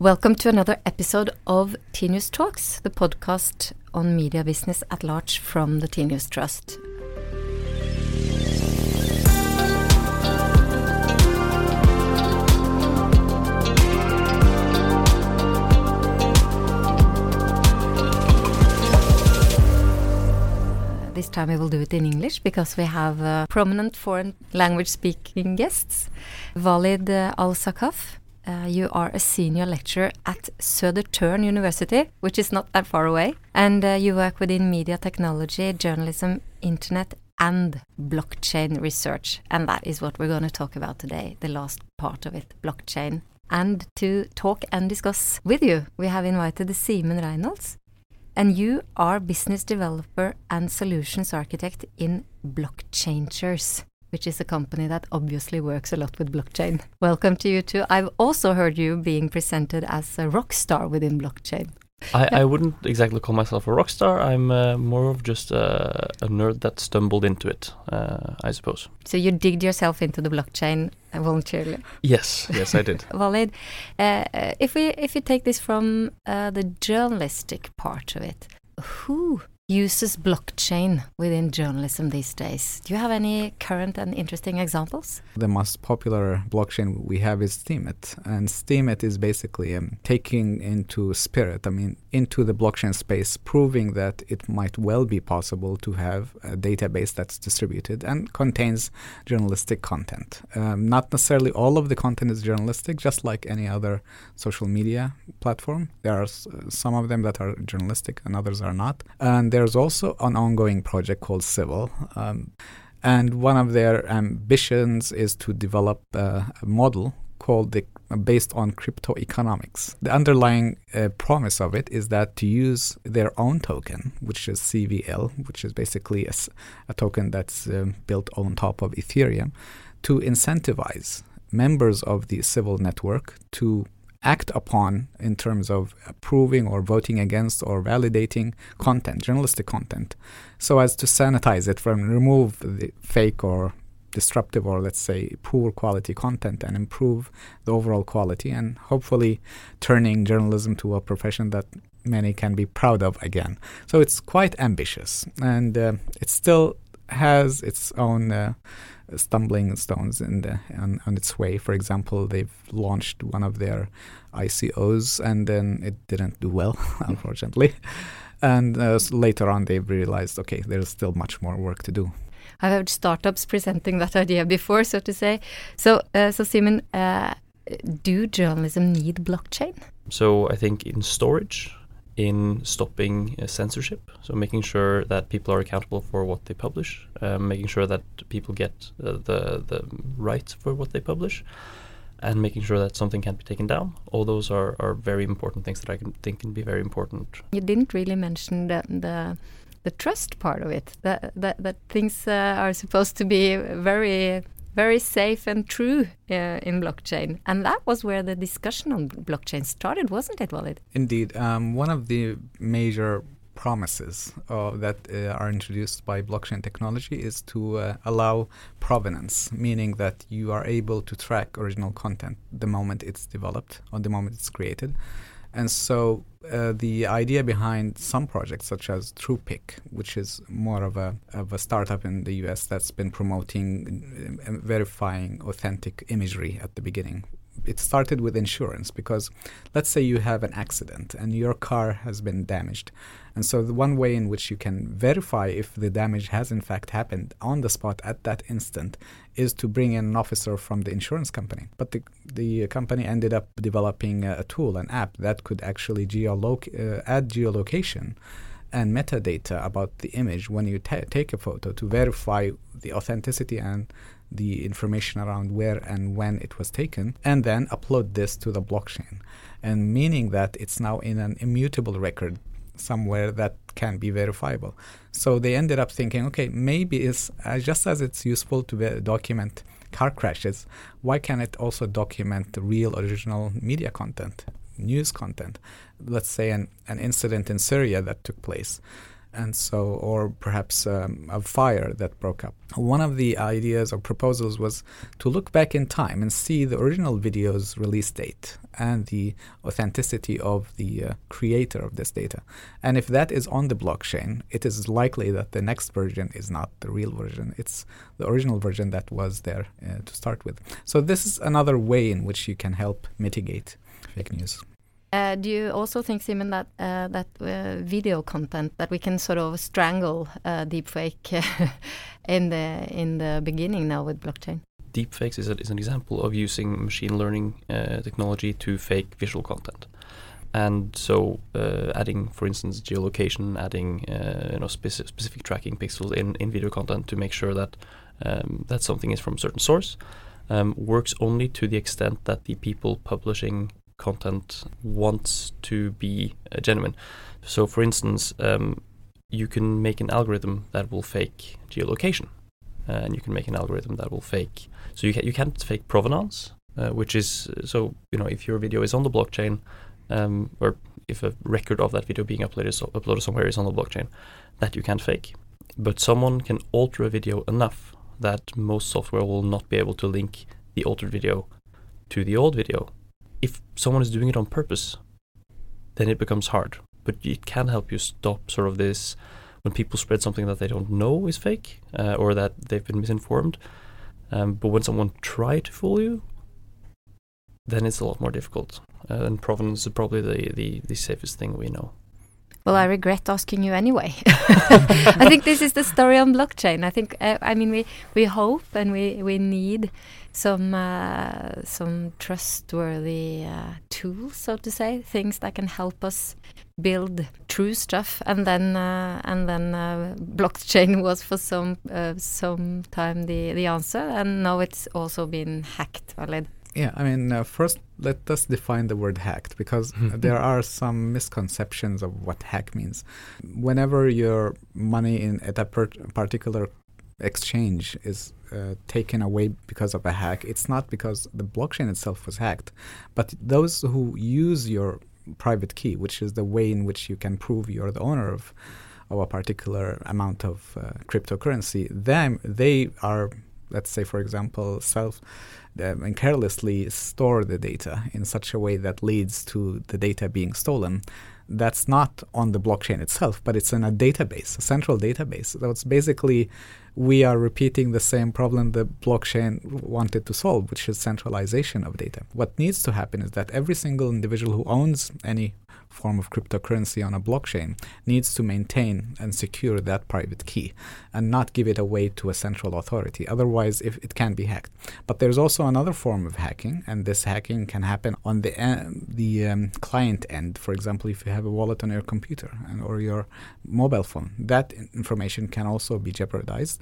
Welcome to another episode of Tinius Talks, the podcast on media business at large from the Tinius Trust. This time we will do it in English because we have uh, prominent foreign language speaking guests. Walid uh, Al-Saqaf, uh, you are a senior lecturer at Södertörn University, which is not that far away, and uh, you work within media technology, journalism, internet, and blockchain research. And that is what we're going to talk about today, the last part of it, blockchain. And to talk and discuss with you, we have invited Simen Reynolds, and you are business developer and solutions architect in Blockchangers which is a company that obviously works a lot with blockchain. Welcome to you too. I've also heard you being presented as a rock star within blockchain. I, I wouldn't exactly call myself a rock star. I'm uh, more of just a, a, nerd that stumbled into it, uh, I suppose. So you digged yourself into the blockchain voluntarily? Yes, yes, I did. Valid. uh, if we if you take this from uh, the journalistic part of it, who uses blockchain within journalism these days. Do you have any current and interesting examples? The most popular blockchain we have is Steemit. And Steemit is basically um, taking into spirit, I mean, into the blockchain space, proving that it might well be possible to have a database that's distributed and contains journalistic content. Um, not necessarily all of the content is journalistic, just like any other social media platform. There are s- some of them that are journalistic and others are not. And there's also an ongoing project called Civil. Um, and one of their ambitions is to develop a model called the based on crypto economics. The underlying uh, promise of it is that to use their own token, which is CVL, which is basically a, a token that's um, built on top of Ethereum, to incentivize members of the civil network to act upon in terms of approving or voting against or validating content, journalistic content, so as to sanitize it from remove the fake or disruptive or let's say poor quality content and improve the overall quality and hopefully turning journalism to a profession that many can be proud of again. So it's quite ambitious and uh, it still has its own uh, stumbling stones in the, on, on its way. For example, they've launched one of their ICOs and then it didn't do well, unfortunately. And uh, so later on, they've realized, okay, there's still much more work to do. I've heard startups presenting that idea before, so to say. So, uh, so Simon, uh, do journalism need blockchain? So I think in storage, in stopping uh, censorship, so making sure that people are accountable for what they publish, um, making sure that people get uh, the the rights for what they publish, and making sure that something can't be taken down. All those are, are very important things that I can think can be very important. You didn't really mention the the, the trust part of it. That that, that things uh, are supposed to be very very safe and true uh, in blockchain. And that was where the discussion on blockchain started, wasn't it, Walid? Indeed. Um, one of the major promises uh, that uh, are introduced by blockchain technology is to uh, allow provenance, meaning that you are able to track original content the moment it's developed or the moment it's created. And so uh, the idea behind some projects, such as TruePic, which is more of a of a startup in the U.S. that's been promoting verifying authentic imagery at the beginning. It started with insurance because, let's say you have an accident and your car has been damaged, and so the one way in which you can verify if the damage has in fact happened on the spot at that instant is to bring in an officer from the insurance company. But the, the company ended up developing a, tool, an app that could actually geoloc- uh, add geolocation and metadata about the image when you ta- take a photo to verify the authenticity and the information around where and when it was taken, and then upload this to the blockchain. And meaning that it's now in an immutable record somewhere that can be verifiable. So they ended up thinking, okay, maybe it's uh, just as it's useful to document car crashes, why can't it also document the real original media content, news content? Let's say an, an incident in Syria that took place. And so or perhaps um, a fire that broke up. One of the ideas or proposals was to look back in time and see the original video's release date and the authenticity of the uh, creator of this data. And if that is on the blockchain it is likely that the next version is not the real version. It's the original version that was there uh, to start with. So this is another way in which you can help mitigate fake news uh, do you also think, Simon, that uh, that uh, video content that we can sort of strangle uh, deepfake in the in the beginning now with blockchain? Deepfakes is, a, is an example of using machine learning uh, technology to fake visual content, and so uh, adding, for instance, geolocation, adding you know speci specific tracking pixels in in video content to make sure that um, that something is from a certain source. Um, works only to the extent that the people publishing content wants to be uh, genuine. So, for instance, um, you can make an algorithm that will fake geolocation, uh, and you can make an algorithm that will fake. So you can you can't fake provenance, uh, which is so you know if your video is on the blockchain, um, or if a record of that video being uploaded so uploaded somewhere is on the blockchain, that you can't fake. But someone can alter a video enough that most software will not be able to link the altered video to the old video if someone is doing it on purpose, then it becomes hard. But it can help you stop sort of this when people spread something that they don't know is fake uh, or that they've been misinformed. Um, but when someone try to fool you, then it's a lot more difficult. Uh, and provenance is probably the, the, the safest thing we know. Well, I regret asking you anyway. I think this is the story on blockchain. I think, uh, I mean, we, we hope and we, we need some uh, some trustworthy uh, tools, so to say, things that can help us build true stuff. And then uh, and then uh, blockchain was for some uh, some time the the answer, and now it's also been hacked. Valid. Yeah, I mean, uh, first let us define the word hacked because there are some misconceptions of what hack means. Whenever your money in at a particular exchange is uh, taken away because of a hack, it's not because the blockchain itself was hacked, but those who use your private key, which is the way in which you can prove you're the owner of, of a particular amount of uh, cryptocurrency, them they are, let's say, for example, self um, and carelessly store the data in such a way that leads to the data being stolen that's not on the blockchain itself, but it's in a database, a central database. So it's basically we are repeating the same problem the blockchain wanted to solve, which is centralization of data. What needs to happen is that every single individual who owns any form of cryptocurrency on a blockchain needs to maintain and secure that private key and not give it away to a central authority. Otherwise, if it can be hacked. But there's also another form of hacking, and this hacking can happen on the uh, the um, client end. For example, if you have a wallet on your computer and, or your mobile phone, that information can also be jeopardized.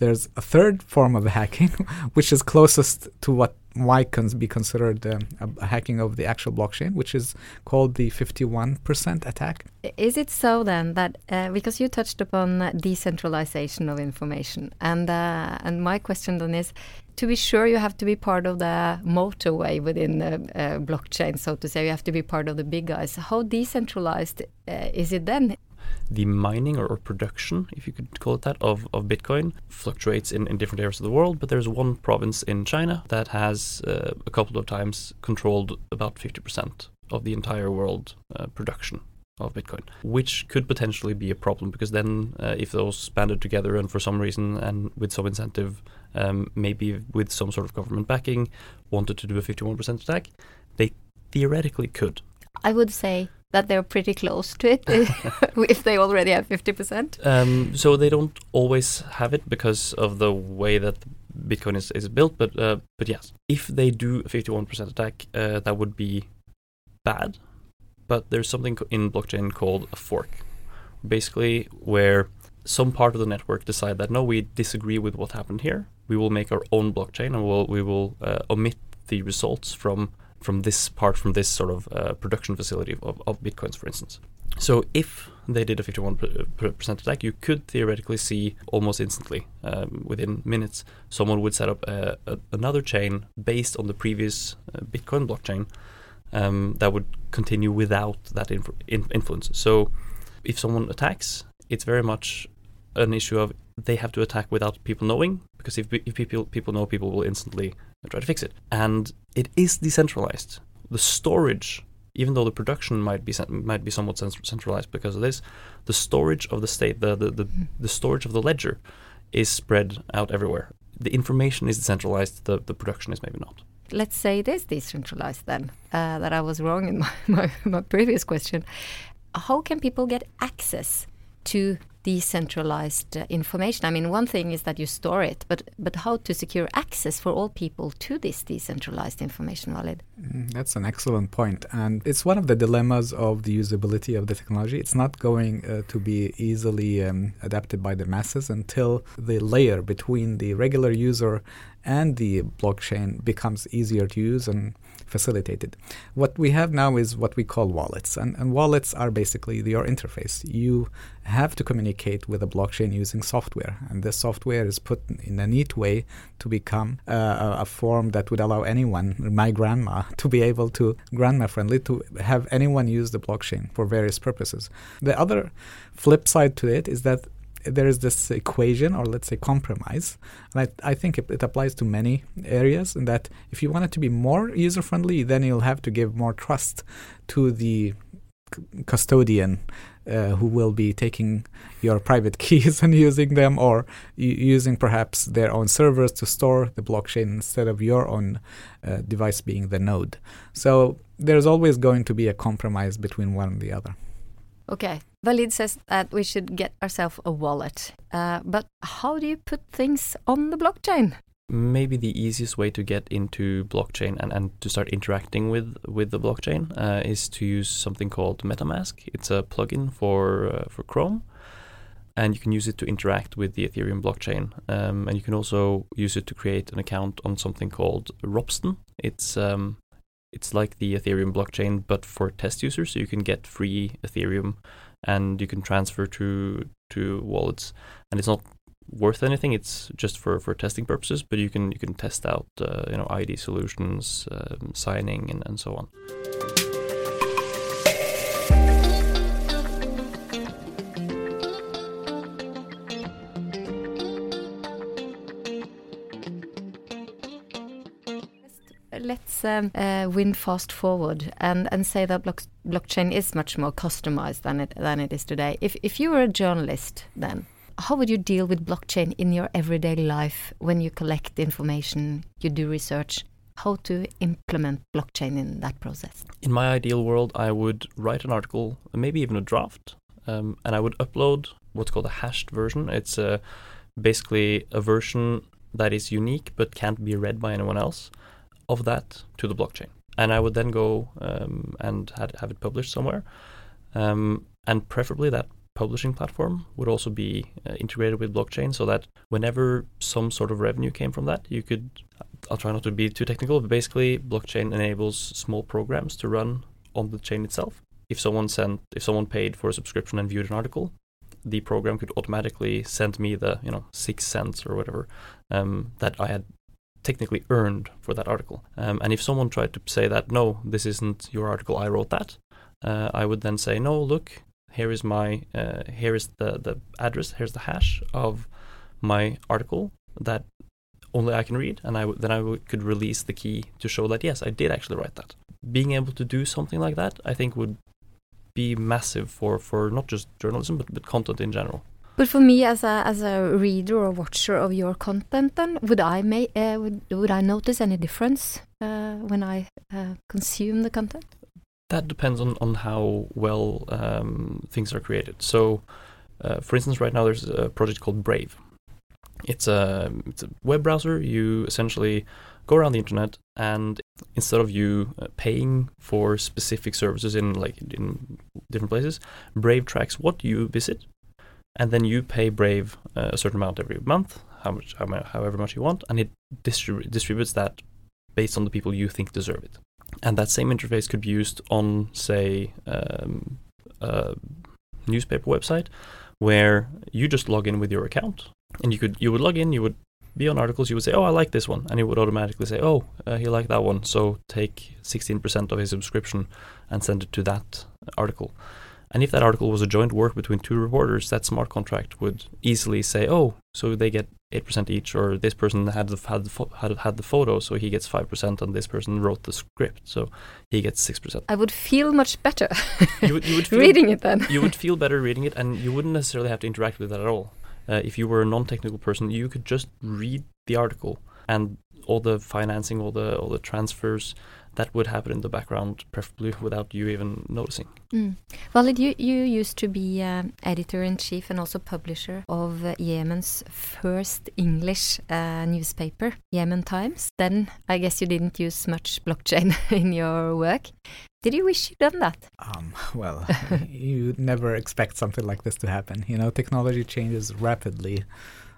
There's a third form of hacking, which is closest to what might cons- be considered um, a, hacking of the actual blockchain, which is called the 51% attack. Is it so then that uh, because you touched upon decentralization of information, and uh, and my question then is, to be sure, you have to be part of the motorway within the uh, blockchain, so to say. You have to be part of the big guys. How decentralized uh, is it then? The mining or, or, production, if you could call it that, of, of Bitcoin fluctuates in, in different areas of the world. But there's one province in China that has uh, a couple of times controlled about 50% of the entire world uh, production of Bitcoin, which could potentially be a problem because then uh, if those banded together and for some reason and with some incentive, um, maybe with some sort of government backing, wanted to do a 51% attack, they theoretically could. I would say that they're pretty close to it if they already have 50%? Um, so they don't always have it because of the way that Bitcoin is, is built, but uh, but yes, if they do a 51% attack, uh, that would be bad. But there's something in blockchain called a fork, basically where some part of the network decide that no, we disagree with what happened here. We will make our own blockchain and we'll, we will uh, omit the results from from this part, from this sort of uh, production facility of, of bitcoins, for instance. So if they did a 51% attack, you could theoretically see almost instantly, um, within minutes, someone would set up a, a, another chain based on the previous uh, Bitcoin blockchain um, that would continue without that inf- in- influence. So if someone attacks, it's very much an issue of they have to attack without people knowing because if, if people people know people will instantly try to fix it. And it is decentralized. The storage even though the production might be might be somewhat centralized because of this the storage of the state the the, the, the storage of the ledger is spread out everywhere. The information is decentralized the, the production is maybe not. Let's say it is decentralized then uh, that i was wrong in my, my, my previous question. How can people get access to decentralized uh, information. I mean, one thing is that you store it, but but how to secure access for all people to this decentralized information, Walid? Mm, that's an excellent point, and it's one of the dilemmas of the usability of the technology. It's not going uh, to be easily um, adapted by the masses until the layer between the regular user and the blockchain becomes easier to use and facilitated. What we have now is what we call wallets, and, and wallets are basically your interface. You have to communicate with a blockchain using software, and this software is put in a neat way to become uh, a form that would allow anyone, my grandma, to be able to, grandma friendly, to have anyone use the blockchain for various purposes. The other flip side to it is that there is this equation or let's say compromise and I, I think it, it, applies to many areas in that if you want it to be more user friendly then you'll have to give more trust to the custodian uh, who will be taking your private keys and using them or using perhaps their own servers to store the blockchain instead of your own uh, device being the node. So there's always going to be a compromise between one and the other Okay. Valid says that we should get ourselves a wallet. Uh, but how do you put things on the blockchain? Maybe the easiest way to get into blockchain and, and to start interacting with, with the blockchain uh, is to use something called MetaMask. It's a plugin for uh, for Chrome, and you can use it to interact with the Ethereum blockchain. Um, and you can also use it to create an account on something called Ropsten. It's um, it's like the Ethereum blockchain, but for test users. So you can get free Ethereum, and you can transfer to to wallets, and it's not worth anything. It's just for, for testing purposes, but you can you can test out uh, you know ID solutions, um, signing, and, and so on. Let's um, uh, win fast forward and, and say that block blockchain is much more customized than it than it is today. If if you were a journalist, then how would you deal with blockchain in your everyday life when you collect information, you do research? How to implement blockchain in that process? In my ideal world, I would write an article, maybe even a draft, um, and I would upload what's called a hashed version. It's uh, basically a version that is unique but can't be read by anyone else of that to the blockchain. And I would then go um, and had, have it published somewhere. Um, and preferably that publishing platform would also be uh, integrated with blockchain so that whenever some sort of revenue came from that, you could, I'll try not to be too technical, but basically blockchain enables small programs to run on the chain itself. If someone sent, if someone paid for a subscription and viewed an article, the program could automatically send me the, you know, six cents or whatever um, that I had technically earned for that article. Um, and if someone tried to say that, no, this isn't your article, I wrote that, uh, I would then say, no, look, here is my, uh, here is the, the address, here's the hash of my article that only I can read, and I w- then I w- could release the key to show that yes, I did actually write that. Being able to do something like that, I think, would be massive for, for not just journalism but, but content in general. But for me, as a as a reader or watcher of your content, then would I may uh, would would I notice any difference uh, when I uh, consume the content? That depends on on how well um, things are created. So, uh, for instance, right now there's a project called Brave. It's a it's a web browser. You essentially go around the internet, and instead of you uh, paying for specific services in like in different places, Brave tracks what you visit and then you pay Brave uh, a certain amount every month, how much, however much you want, and it distrib- distributes that based on the people you think deserve it. And that same interface could be used on, say, um, a newspaper website, where you just log in with your account, and you could you would log in, you would be on articles, you would say, oh, I like this one, and it would automatically say, oh, uh, he liked that one, so take 16% of his subscription and send it to that article And if that article was a joint work between two reporters, that smart contract would easily say, "Oh, so they get eight percent each, or this person had the had the fo- had, had the photo, so he gets five percent, and this person wrote the script, so he gets six percent." I would feel much better You would, you would feel, reading it then. you would feel better reading it, and you wouldn't necessarily have to interact with it at all. Uh, if you were a non-technical person, you could just read the article, and all the financing, all the all the transfers, that would happen in the background, preferably without you even noticing. Mm. Walid, you, you used to be um, editor in chief and also publisher of uh, Yemen's first English uh, newspaper, Yemen Times. Then I guess you didn't use much blockchain in your work. Did you wish you'd done that? Um, well, you never expect something like this to happen. You know, technology changes rapidly.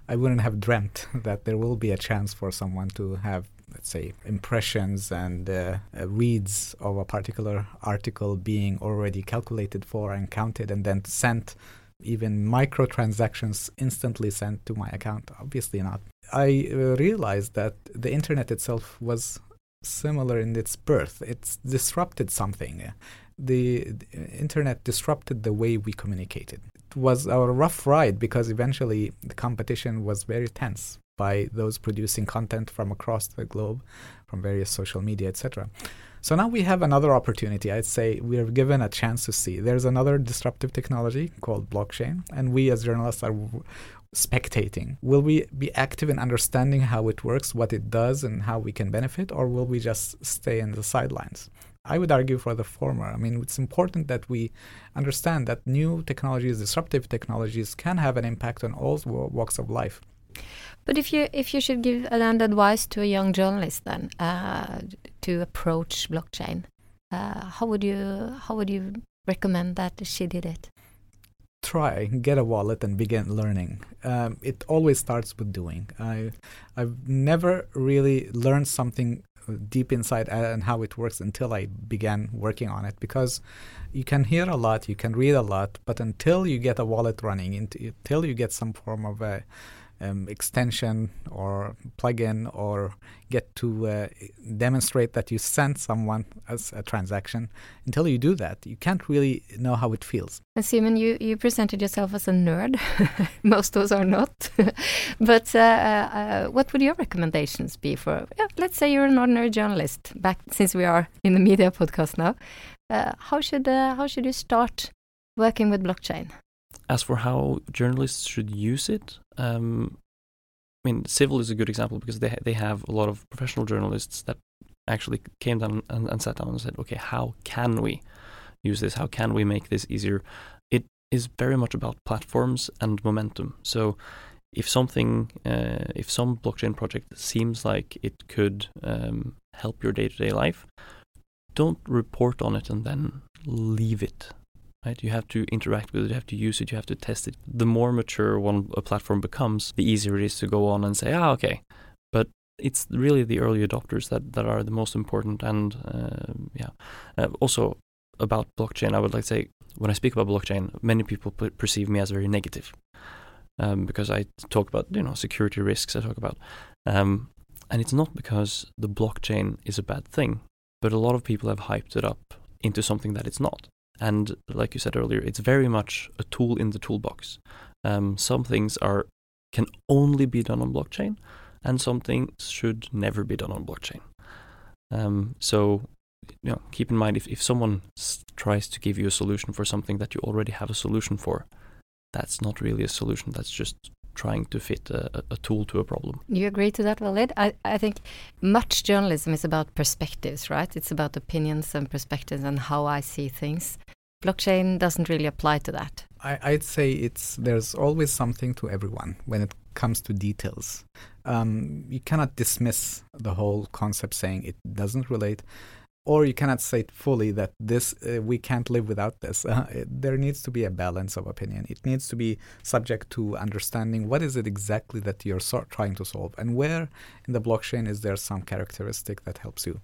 I wouldn't have dreamt that there will be a chance for someone to have, let's say, impressions and uh, uh, reads of a particular article being already calculated for and counted and then sent. Even microtransactions instantly sent to my account. Obviously not. I uh, realized that the internet itself was similar in its birth. It's disrupted something. The, the, internet disrupted the way we communicated. Was a rough ride because eventually the competition was very tense by those producing content from across the globe, from various social media, etc. So now we have another opportunity. I'd say we are given a chance to see. There's another disruptive technology called blockchain, and we as journalists are spectating. Will we be active in understanding how it works, what it does, and how we can benefit, or will we just stay in the sidelines? I would argue for the former. I mean, it's important that we understand that new technologies, disruptive technologies, can have an impact on all walks of life. But if you if you should give an advice to a young journalist then uh, to approach blockchain, uh, how would you how would you recommend that she did it? Try get a wallet and begin learning. Um, it always starts with doing. I I've never really learned something deep inside and how it works until I began working on it. Because you can hear a lot, you can read a lot, but until you get a wallet running, until you get some form of a um, extension or plugin or get to uh, demonstrate that you sent someone as a transaction. Until you do that, you can't really know how it feels. Simon, you, you presented yourself as a nerd. Most of us are not. but uh, uh, what would your recommendations be for, yeah, let's say you're an ordinary journalist, back since we are in the media podcast now. Uh, how, should, uh, how should you start working with blockchain? As for how journalists should use it, um, I mean, Civil is a good example because they ha- they have a lot of professional journalists that actually came down and, and sat down and said, okay, how can we use this? How can we make this easier? It is very much about platforms and momentum. So if something, uh, if some blockchain project seems like it could um, help your day to day life, don't report on it and then leave it right? You have to interact with it, you have to use it, you have to test it. The more mature one a platform becomes, the easier it is to go on and say, ah, okay. But it's really the early adopters that, that are the most important. And uh, yeah, uh, also about blockchain, I would like to say when I speak about blockchain, many people perceive me as very negative um, because I talk about you know security risks. I talk about, um, and it's not because the blockchain is a bad thing, but a lot of people have hyped it up into something that it's not. And like you said earlier, it's very much a tool in the toolbox. Um, some things are can only be done on blockchain, and some things should never be done on blockchain. Um, so, you know, keep in mind if, if someone tries to give you a solution for something that you already have a solution for, that's not really a solution. That's just trying to fit a, a, tool to a problem. You agree to that, Walid? I, I think much journalism is about perspectives, right? It's about opinions and perspectives and how I see things. Blockchain doesn't really apply to that. I, would say it's there's always something to everyone when it comes to details. Um, you cannot dismiss the whole concept saying it doesn't relate or you cannot say fully that this uh, we can't live without this uh, it, there needs to be a balance of opinion it needs to be subject to understanding what is it exactly that you're so- trying to solve and where in the blockchain is there some characteristic that helps you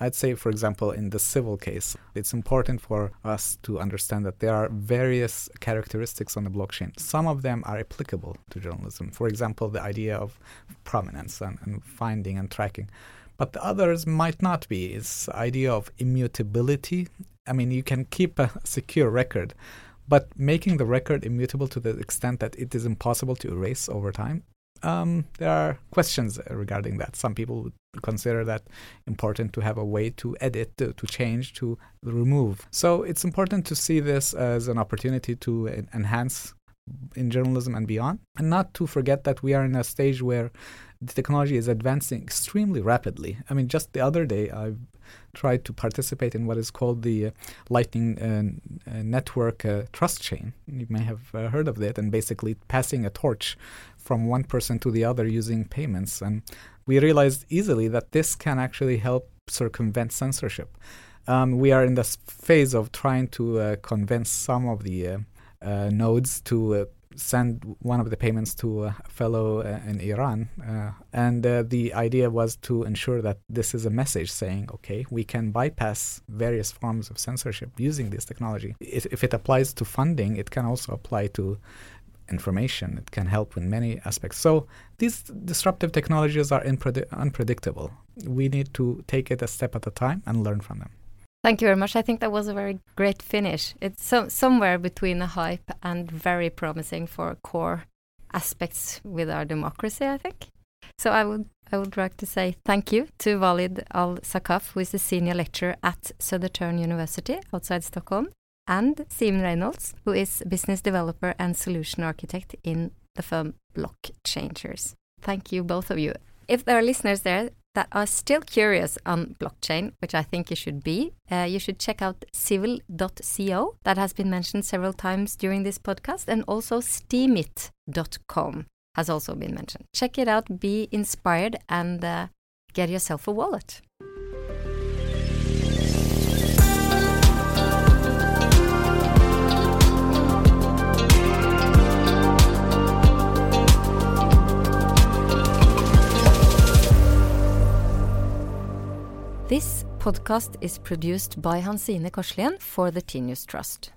I'd say, for example, in the civil case, it's important for us to understand that there are various characteristics on the blockchain. Some of them are applicable to journalism. For example, the idea of provenance and, and finding and tracking but the others might not be. It's idea of immutability. I mean, you can keep a secure record, but making the record immutable to the extent that it is impossible to erase over time. Um, there are questions regarding that. Some people would consider that important to have a way to edit, to, to change, to remove. So it's important to see this as an opportunity to enhance in journalism and beyond, and not to forget that we are in a stage where the technology is advancing extremely rapidly. I mean, just the other day, I tried to participate in what is called the uh, Lightning uh, uh Network uh, Trust Chain. You may have uh, heard of that, and basically passing a torch from one person to the other using payments. And we realized easily that this can actually help circumvent censorship. Um, we are in this phase of trying to uh, convince some of the nodes to send one of the payments to a fellow uh, in Iran. Uh, and uh, the idea was to ensure that this is a message saying, okay, we can bypass various forms of censorship using this technology. If, if it applies to funding, it can also apply to information. It can help in many aspects. So these disruptive technologies are unpredictable. We need to take it a step at a time and learn from them. Thank you very much. I think that was a very great finish. It's so, somewhere between a hype and very promising for core aspects with our democracy, I think. So I would I would like to say thank you to Walid Al-Saqaf, who is a senior lecturer at Södertörn University outside Stockholm, and Simen Reynolds, who is business developer and solution architect in the firm Blockchangers. Thank you, both of you. If there are listeners there that are still curious on blockchain, which I think you should be, uh, you should check out civil.co. That has been mentioned several times during this podcast, and also steemit.com has also been mentioned. Check it out, be inspired, and uh, get yourself a wallet. This podcast is produced by Hansine Korslien for the Tinius Trust.